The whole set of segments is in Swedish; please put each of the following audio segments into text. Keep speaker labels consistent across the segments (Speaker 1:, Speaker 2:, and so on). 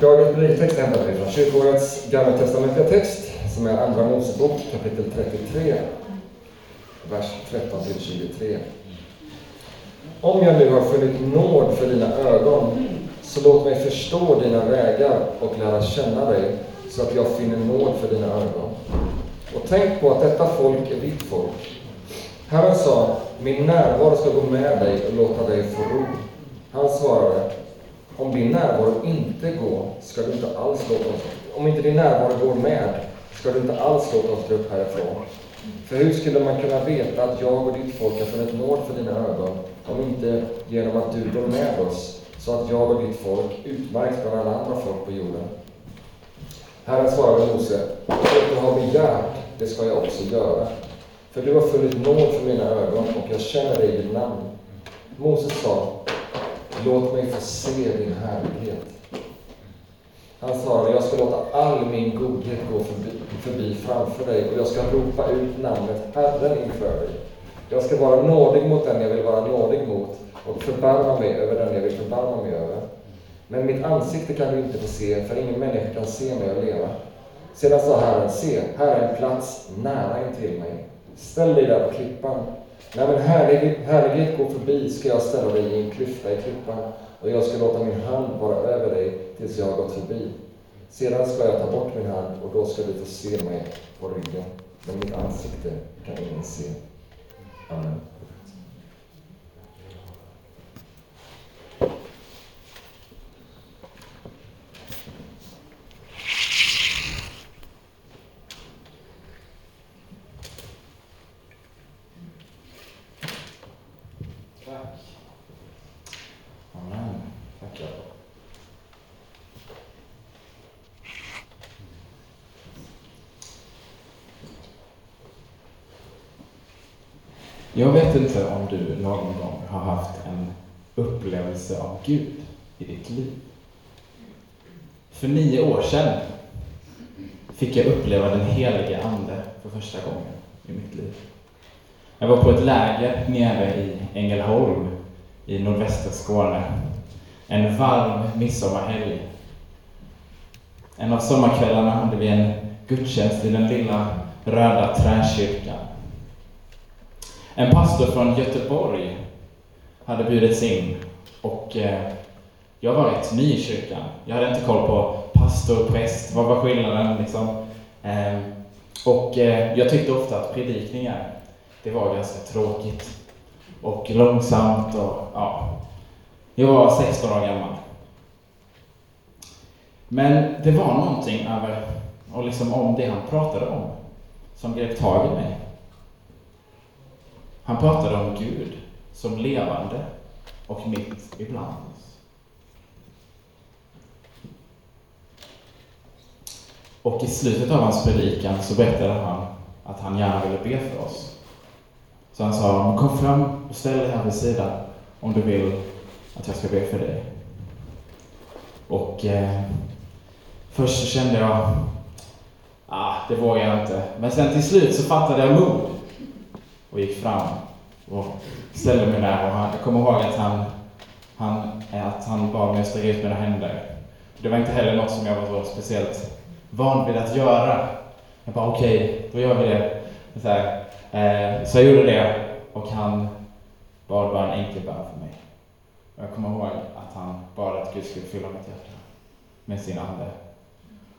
Speaker 1: Dagens bibeltext hämtar vi från kyrkoårets gamla testamentliga text som är Andra Mosebok kapitel 33, vers 13-23. Om jag nu har funnit nåd för dina ögon, så låt mig förstå dina vägar och lära känna dig, så att jag finner nåd för dina ögon. Och tänk på att detta folk är ditt folk. Herren sa, min närvaro ska gå med dig och låta dig få ro. Han svarade, om din närvaro inte går, ska du inte alls låta oss, om inte din närvaro går med, ska du inte alls låta oss dra upp härifrån. För hur skulle man kunna veta att jag och ditt folk har funnit nåd för dina ögon, om inte genom att du går med oss, så att jag och ditt folk utmärks bland alla andra folk på jorden? Herren svarade Mose, det du har begärt, det ska jag också göra. För du har funnit nåd för mina ögon och jag känner dig ditt namn. Moses sa, låt mig få se din härlighet. Han svarade, jag ska låta all min godhet gå förbi, förbi framför dig och jag ska ropa ut namnet Herren inför dig. Jag ska vara nådig mot den jag vill vara nådig mot och förbarma mig över den jag vill förbarma mig över. Men mitt ansikte kan du inte få se, för ingen människa kan se mig och leva. Sedan sa Herren, se, här är en plats nära intill mig. Ställ dig där på klippan. När min härlighet går förbi ska jag ställa dig i en klyfta i klippan och jag ska låta min hand vara över dig tills jag har gått förbi. Sedan ska jag ta bort min hand och då ska du få se mig på ryggen, men mitt ansikte kan ingen se. Amen.
Speaker 2: Jag vet inte om du någon gång har haft en upplevelse av Gud i ditt liv. För nio år sedan fick jag uppleva den helige Ande för första gången i mitt liv. Jag var på ett läger nere i Ängelholm i nordvästra Skåne. En varm midsommarhelg. En av sommarkvällarna hade vi en gudstjänst i den lilla röda träkyrkan. En pastor från Göteborg hade bjudits in och eh, jag var rätt ny i kyrkan. Jag hade inte koll på pastor, präst, vad var skillnaden liksom. Ehm, och eh, jag tyckte ofta att predikningar, det var ganska tråkigt och långsamt och ja. Jag var 16 år gammal. Men det var någonting över, och liksom om det han pratade om, som grep tag i mig. Han pratade om Gud som levande och mitt ibland oss. Och i slutet av hans predikan så berättade han att han gärna ville be för oss. Så han sa, kom fram och ställ dig här vid sidan om du vill att jag ska be för dig. Och eh, först så kände jag, ah, det vågar jag inte. Men sen till slut så fattade jag mod och gick fram och ställde mig där. Och han, jag kommer ihåg att han, han, att han bad mig att sträcka ut mina händer. Det var inte heller något som jag var så speciellt van vid att göra. Jag bara, okej, okay, då gör vi det. Så, här, eh, så jag gjorde det och han bad bara en enkel bön för mig. Och jag kommer ihåg att han bad att Gud skulle fylla mitt hjärta med sin ande.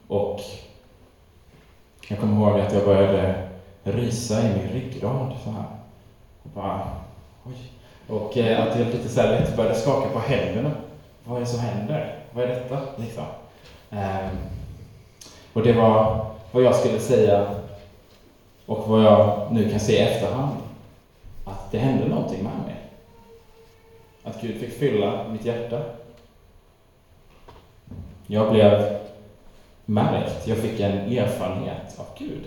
Speaker 2: Och jag kommer ihåg att jag började rysa i min ryggrad så här. Och bara, oj. Och eh, att jag lite så här lätt började skaka på händerna. Vad är det som händer? Vad är detta? Liksom. Eh, och det var vad jag skulle säga och vad jag nu kan se i efterhand. Att det hände någonting med mig. Att Gud fick fylla mitt hjärta. Jag blev märkt, jag fick en erfarenhet av Gud.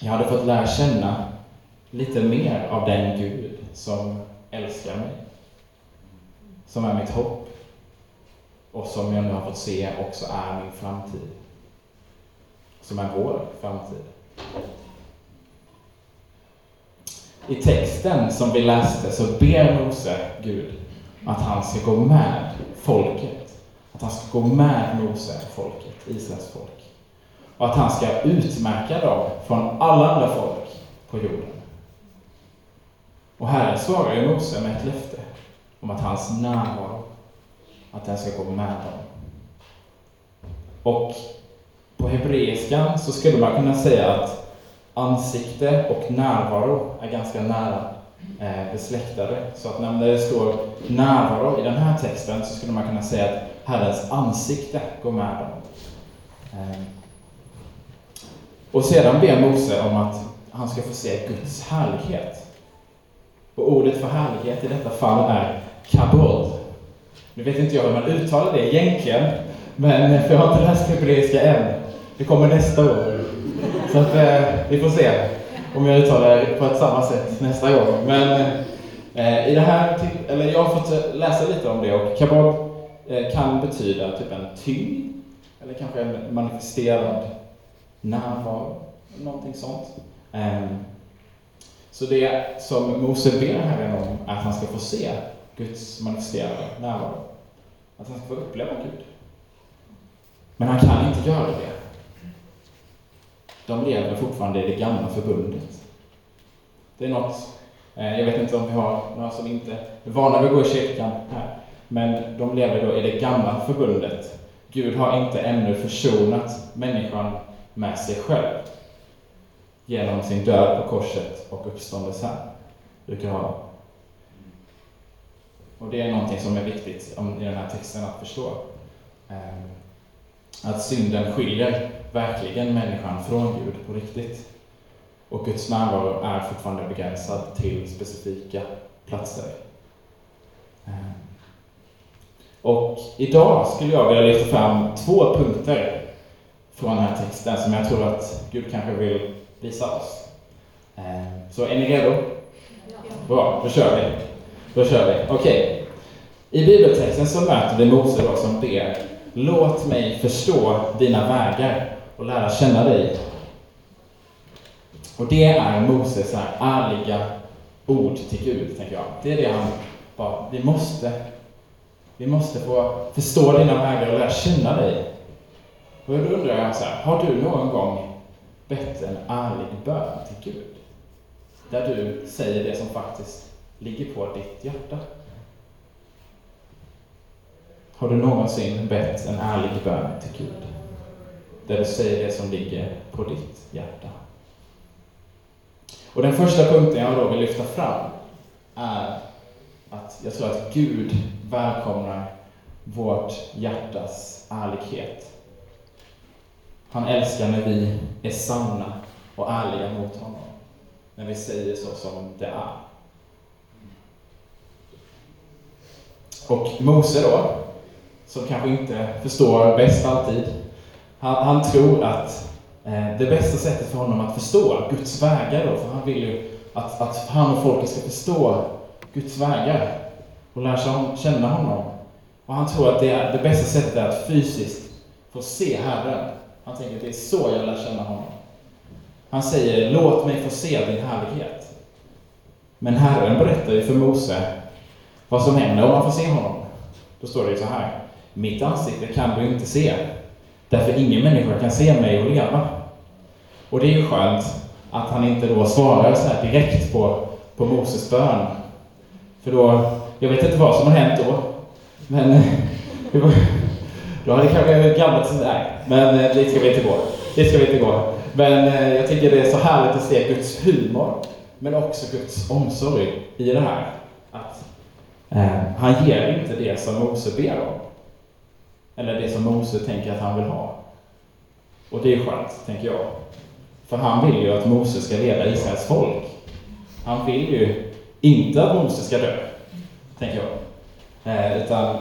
Speaker 2: Jag hade fått lära känna lite mer av den Gud som älskar mig. Som är mitt hopp. Och som jag nu har fått se också är min framtid. Som är vår framtid. I texten som vi läste så ber Mose Gud att han ska gå med folket. att han ska gå med Mose folket, Israels folk. Och att han ska utmärka dem från alla andra folk på jorden. Och Herren svarar ju Mose med ett löfte om att hans närvaro, att den ska gå med dem. Och på hebreiskan så skulle man kunna säga att ansikte och närvaro är ganska nära eh, besläktade. Så att när det står närvaro i den här texten så skulle man kunna säga att Herrens ansikte går med dem. Eh. Och sedan ber Mose om att han ska få se Guds härlighet. Och ordet för härlighet i detta fall är kabod. Nu vet inte jag hur man uttalar det egentligen, men för jag har inte läst hebreiska än. Det kommer nästa år. Så att, eh, vi får se om jag uttalar det på ett samma sätt nästa gång. Men eh, i det här, typ, eller jag har fått läsa lite om det och kabod eh, kan betyda typ en tyngd, eller kanske en manifesterad närvaro, någonting sånt. Ehm, så det som Mose ber Herren om är att han ska få se Guds manifesterade närvaro. Att han ska få uppleva Gud. Men han kan inte göra det. De lever fortfarande i det gamla förbundet. Det är något, eh, jag vet inte om vi har några som inte är vana vid att gå i kyrkan här, men de lever då i det gamla förbundet. Gud har inte ännu försonat människan med sig själv genom sin död på korset och uppståndelsen, Brukar ha. Och det är någonting som är viktigt i den här texten att förstå. Ehm, att synden skiljer verkligen människan från Gud på riktigt. Och Guds närvaro är fortfarande begränsad till specifika platser. Ehm, och idag skulle jag vilja lyfta fram två punkter från den här texten som jag tror att Gud kanske vill visa oss. Eh, så är ni redo? Bra, då kör vi. Då kör vi. Okej. Okay. I bibeltexten så möter vi Mose då som ber Låt mig förstå dina vägar och lära känna dig. Och det är Moses här ärliga ord till Gud, tänker jag. Det är det han bara, vi måste, vi måste få förstå dina vägar och lära känna dig. Och då undrar jag så här, har du någon gång bett en ärlig bön till Gud? Där du säger det som faktiskt ligger på ditt hjärta. Har du någonsin bett en ärlig bön till Gud? Där du säger det som ligger på ditt hjärta. Och den första punkten jag då vill lyfta fram är att jag tror att Gud välkomnar vårt hjärtas ärlighet. Han älskar när vi är sanna och ärliga mot honom. När vi säger så som det är. Och Mose då, som kanske inte förstår bäst alltid. Han, han tror att eh, det bästa sättet för honom att förstå Guds vägar, då, för han vill ju att, att han och folket ska förstå Guds vägar och lära känna honom. Och han tror att det, är, det bästa sättet är att fysiskt få se Herren. Han tänker att det är så jag lär känna honom. Han säger, låt mig få se din härlighet. Men Herren berättar ju för Mose vad som händer om man får se honom. Då står det ju så här. Mitt ansikte kan du inte se, därför ingen människa kan se mig och leva. Och det är ju skönt att han inte då svarar så här direkt på, på Moses bön. För då, jag vet inte vad som har hänt då, men då det kanske gammalt sådär. Men eh, det ska vi inte gå. Det ska vi inte gå. Men eh, jag tycker det är så härligt att se Guds humor, men också Guds omsorg i det här. Att eh, han ger inte det som Mose ber om. Eller det som Mose tänker att han vill ha. Och det är skönt, tänker jag. För han vill ju att Mose ska leda Israels folk. Han vill ju inte att Mose ska dö, tänker jag. Eh, utan,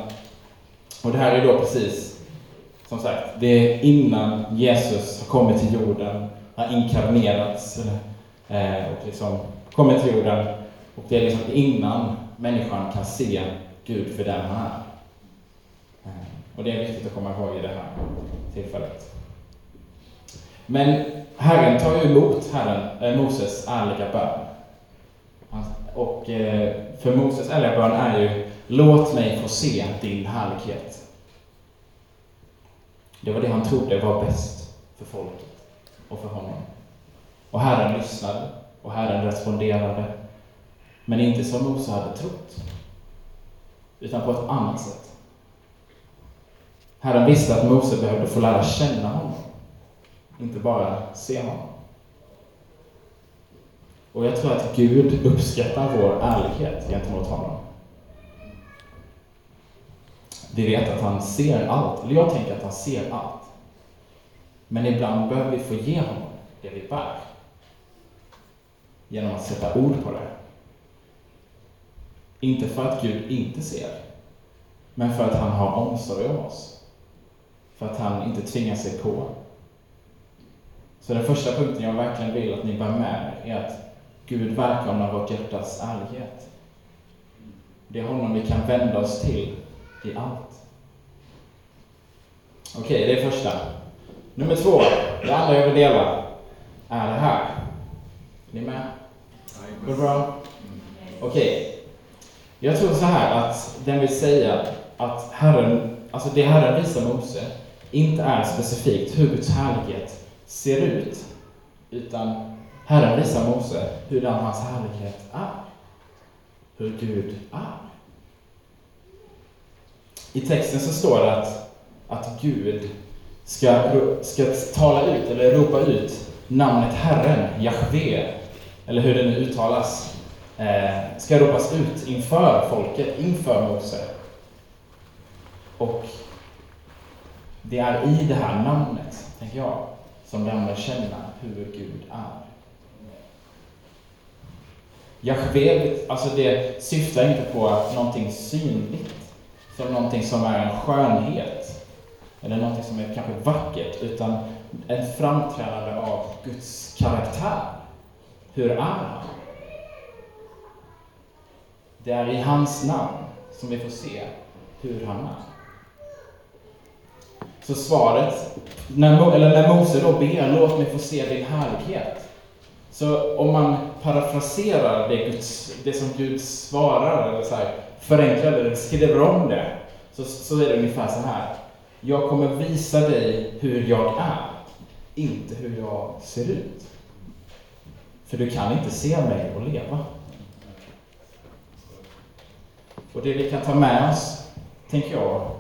Speaker 2: och det här är då precis, som sagt, det är innan Jesus har kommit till jorden, har inkarnerats eh, och liksom kommit till jorden. Och det är liksom innan människan kan se Gud för den han är. Eh, och det är viktigt att komma ihåg i det här tillfället. Men Herren tar ju emot Herren, eh, Moses ärliga bön. Och eh, för Moses ärliga bön är ju Låt mig få se din härlighet. Det var det han trodde var bäst för folket och för honom. Och Herren lyssnade och Herren responderade. Men inte som Mose hade trott, utan på ett annat sätt. Herren visste att Mose behövde få lära känna honom, inte bara se honom. Och jag tror att Gud uppskattar vår ärlighet gentemot honom. Vi vet att han ser allt, eller jag tänker att han ser allt. Men ibland behöver vi få ge honom det vi bär. Genom att sätta ord på det. Inte för att Gud inte ser, men för att han har omsorg om oss. För att han inte tvingar sig på. Så den första punkten jag verkligen vill att ni bär med er är att Gud välkomnar vårt hjärtas ärlighet. Det är honom vi kan vända oss till i allt. Okej, okay, det är första. Nummer två, det andra jag vill dela, är det här. Är ni med? Går det bra? Okej. Okay. Jag tror så här att den vill säga att Herren, alltså det Herren visar Mose, inte är specifikt hur Guds härlighet ser ut, utan Herren visar Mose hurdan hans härlighet är. Hur Gud är. I texten så står det att, att Gud ska, ska tala ut, eller ropa ut, namnet Herren, Jahve, eller hur det nu uttalas, eh, ska ropas ut inför folket, inför Mose. Och det är i det här namnet, tänker jag, som lär känna hur Gud är. Jahve, alltså det syftar inte på någonting synligt, som någonting som är en skönhet, eller någonting som är kanske vackert, utan ett framträdande av Guds karaktär. Hur är han? Det är i hans namn som vi får se hur han är. Så svaret, när, eller när Mose då ber, låt mig få se din härlighet. Så om man parafraserar det, Guds, det som Gud svarar, eller så här, förenklar det, eller skriver om det, så, så är det ungefär så här. Jag kommer visa dig hur jag är, inte hur jag ser ut. För du kan inte se mig och leva. Och det vi kan ta med oss, tänker jag,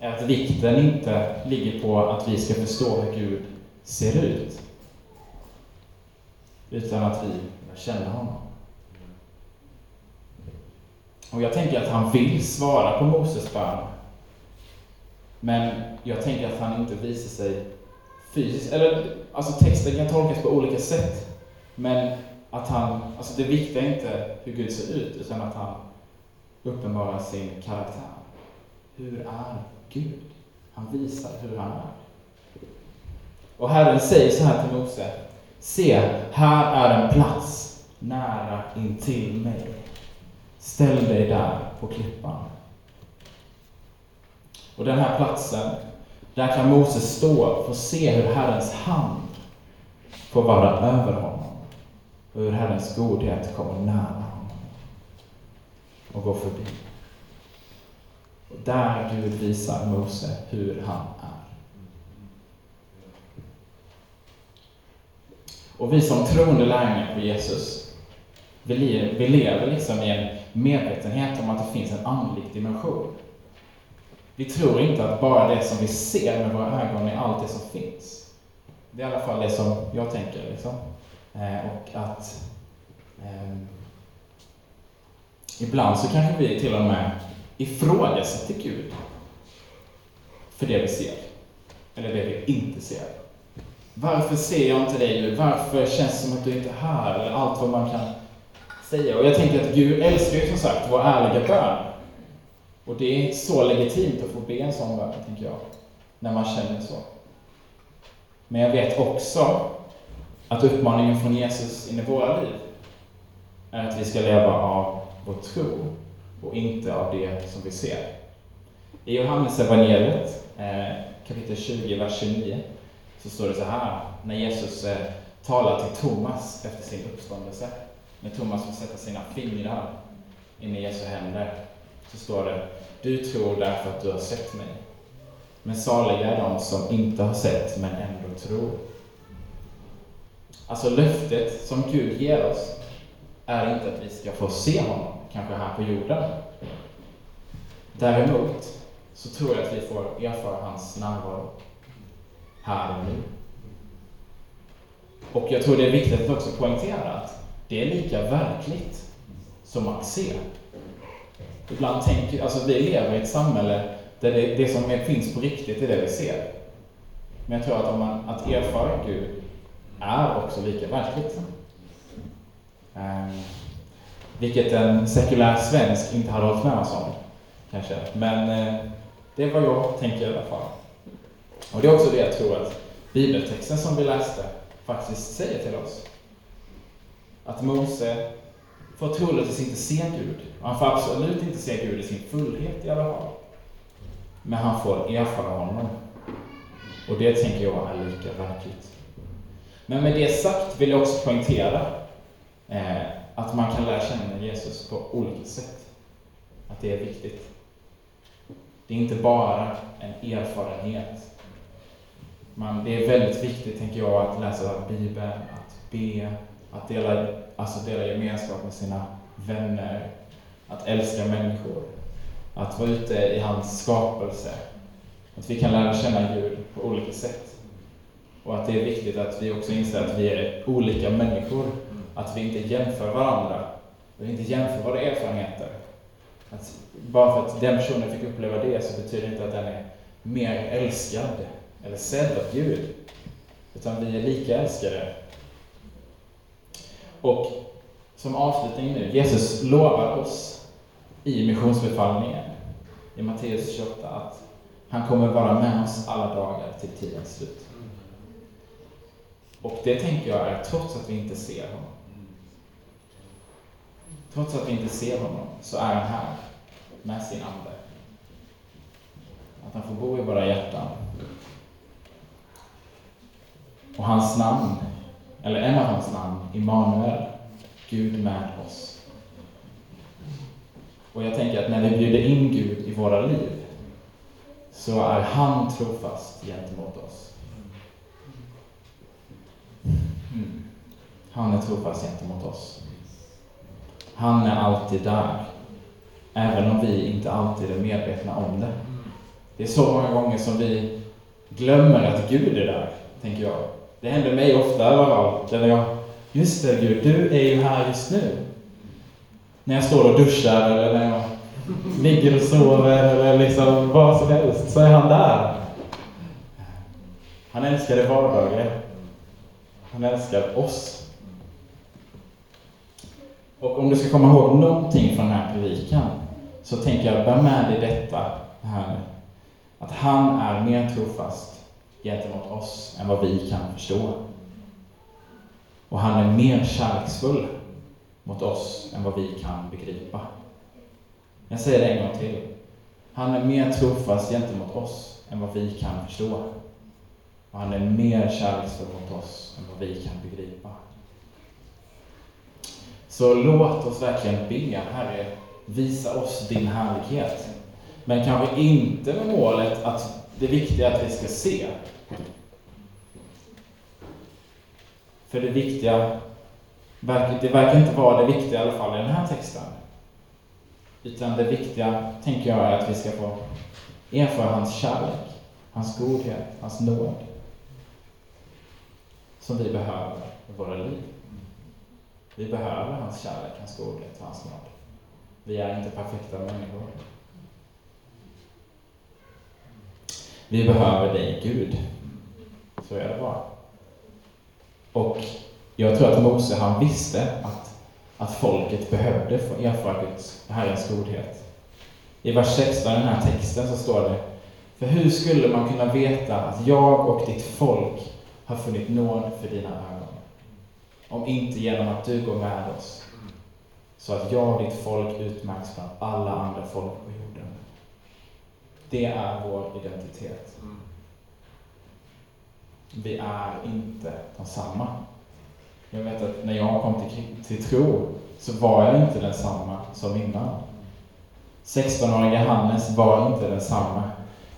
Speaker 2: är att vikten inte ligger på att vi ska förstå hur Gud ser ut, utan att vi lär känna honom. Och jag tänker att han vill svara på Moses bön. Men jag tänker att han inte visar sig fysiskt. Eller, alltså texten kan tolkas på olika sätt. Men att han, alltså det viktiga är inte hur Gud ser ut, utan att han uppenbarar sin karaktär. Hur är Gud? Han visar hur han är. Och Herren säger så här till Mose. Se, här är en plats nära intill mig. Ställ dig där på klippan. Och den här platsen, där kan Moses stå och se hur Herrens hand får vara över honom. Och hur Herrens godhet kommer nära honom och går förbi. Och där Gud visar Mose hur han är. Och vi som troende lärjungar på Jesus, vi lever liksom i en medvetenhet om att det finns en andlig dimension. Vi tror inte att bara det som vi ser med våra ögon är allt det som finns. Det är i alla fall det som jag tänker. Liksom. Eh, och att eh, ibland så kanske vi till och med ifrågasätter Gud för det vi ser, eller det vi inte ser. Varför ser jag inte dig nu? Varför känns det som att du inte är här? Eller allt vad man kan säga. Och jag tänker att Gud älskar ju som sagt vår ärliga bön. Och det är så legitimt att få be en sån bön, tänker jag, när man känner så. Men jag vet också att uppmaningen från Jesus in i våra liv är att vi ska leva av vår tro och inte av det som vi ser. I Johannes evangeliet, eh, kapitel 20, vers 29, så står det så här, när Jesus eh, talar till Thomas efter sin uppståndelse, när Thomas får sätta sina fingrar in i Jesu händer, så står det, du tror därför att du har sett mig. Men saliga är de som inte har sett men ändå tror. Alltså löftet som Gud ger oss är inte att vi ska få se honom, kanske här på jorden. Däremot så tror jag att vi får erfara hans närvaro här och nu. Och jag tror det är viktigt att också poängtera att det är lika verkligt som att se. Ibland tänker, alltså vi lever i ett samhälle där det, det som finns på riktigt är det vi ser. Men jag tror att om man, att erfara Gud är också lika verkligt. Um, vilket en sekulär svensk inte hade hållit med oss om, kanske. Men eh, det är vad jag tänker i alla fall. Och det är också det jag tror att bibeltexten som vi läste faktiskt säger till oss. Att Mose får troligtvis inte se Gud. Och han får absolut inte se Gud i sin fullhet i alla fall. Men han får erfara honom. Och det tänker jag är lika verkligt. Men med det sagt vill jag också poängtera eh, att man kan lära känna Jesus på olika sätt. Att det är viktigt. Det är inte bara en erfarenhet. Man, det är väldigt viktigt, tänker jag, att läsa Bibeln, att be, att dela, alltså dela gemenskap med sina vänner, att älska människor, att vara ute i hans skapelse. Att vi kan lära känna Gud på olika sätt. Och att det är viktigt att vi också inser att vi är olika människor. Att vi inte jämför varandra. Vi inte jämför våra erfarenheter. Att bara för att den personen fick uppleva det så betyder det inte att den är mer älskad eller sedd av Gud. Utan vi är lika älskade. Och som avslutning nu, Jesus lovar oss i missionsbefallningen i Matteus 28 att han kommer vara med oss alla dagar till tidens slut. Och det tänker jag är trots att vi inte ser honom. Trots att vi inte ser honom så är han här med sin Ande. Att han får bo i våra hjärtan. Och hans namn, eller en av hans namn, Immanuel, Gud med oss. Och jag tänker att när vi bjuder in Gud i våra liv så är han trofast gentemot oss. Mm. Han är trofast gentemot oss. Han är alltid där. Även om vi inte alltid är medvetna om det. Det är så många gånger som vi glömmer att Gud är där, tänker jag. Det händer mig ofta i alla fall. Där jag, just det Gud, du är ju här just nu. När jag står och duschar eller när jag ligger och sover eller liksom vad som helst, så är han där. Han älskar det vardagliga. Han älskar oss. Och om du ska komma ihåg någonting från den här predikan så tänker jag, bär med dig detta här Att han är mer trofast gentemot oss än vad vi kan förstå. Och han är mer kärleksfull mot oss än vad vi kan begripa. Jag säger det en gång till. Han är mer trofast gentemot oss än vad vi kan förstå. Och han är mer kärleksfull mot oss än vad vi kan begripa. Så låt oss verkligen be, Herre, visa oss din härlighet. Men kanske inte med målet att det viktiga är att vi ska se. För det viktiga, det verkar inte vara det viktiga i alla fall i den här texten. Utan det viktiga, tänker jag, är att vi ska få erfara hans kärlek, hans godhet, hans nåd. Som vi behöver i våra liv. Vi behöver hans kärlek, hans godhet och hans nåd. Vi är inte perfekta människor. Vi behöver dig, Gud. Så är det bara. Och jag tror att Mose, han visste att, att folket behövde få erfara Guds, Herrens godhet. I vers 16 i den här texten så står det För hur skulle man kunna veta att jag och ditt folk har funnit nåd för dina ögon? Om inte genom att du går med oss, så att jag och ditt folk utmärks bland alla andra folk på jorden. Det är vår identitet. Vi är inte densamma. Jag vet att när jag kom till, till tro så var jag inte densamma som innan. 16-årige Hannes var inte densamma.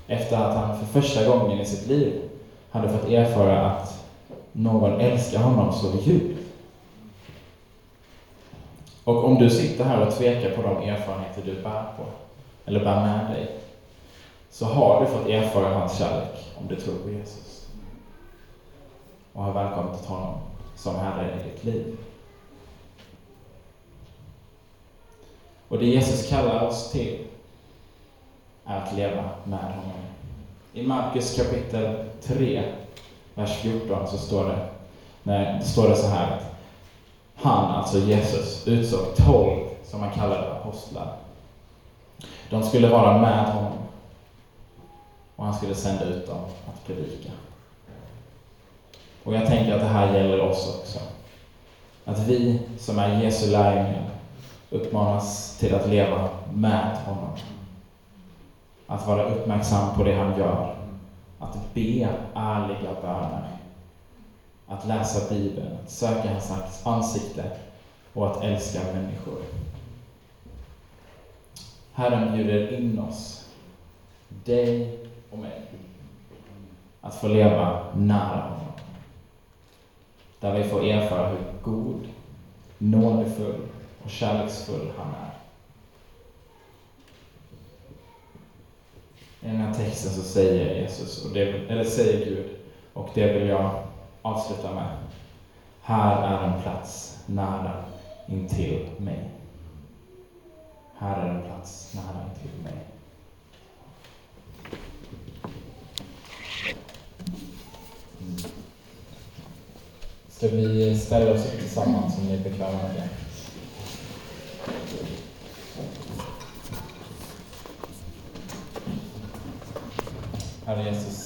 Speaker 2: efter att han för första gången i sitt liv hade fått erfara att någon älskar honom så djupt. Och om du sitter här och tvekar på de erfarenheter du bär på, eller bär med dig, så har du fått erfara hans kärlek om du tror på Jesus. Och har välkomnat honom som Herre i ditt liv. Och det Jesus kallar oss till är att leva med honom. I Markus kapitel 3, vers 14 så står det, nej, står det så här att han, alltså Jesus, utsåg tolv, som han kallade apostlar. De skulle vara med honom och han skulle sända ut dem att predika. Och jag tänker att det här gäller oss också. Att vi som är Jesu lärjungar uppmanas till att leva med honom. Att vara uppmärksam på det han gör. Att be ärliga böner. Att läsa Bibeln, att söka hans ansikte och att älska människor. Herren bjuder in oss, dig och mig, att få leva nära honom. Där vi får erfara hur god, nådefull och kärleksfull han är. I den här texten så säger Jesus, och det, eller säger Gud, och det vill jag avsluta med. Här är en plats nära intill mig. Här är en plats nära intill mig. Mm. Så vi ställer oss upp tillsammans om ni är bekväma med det? Herre Jesus,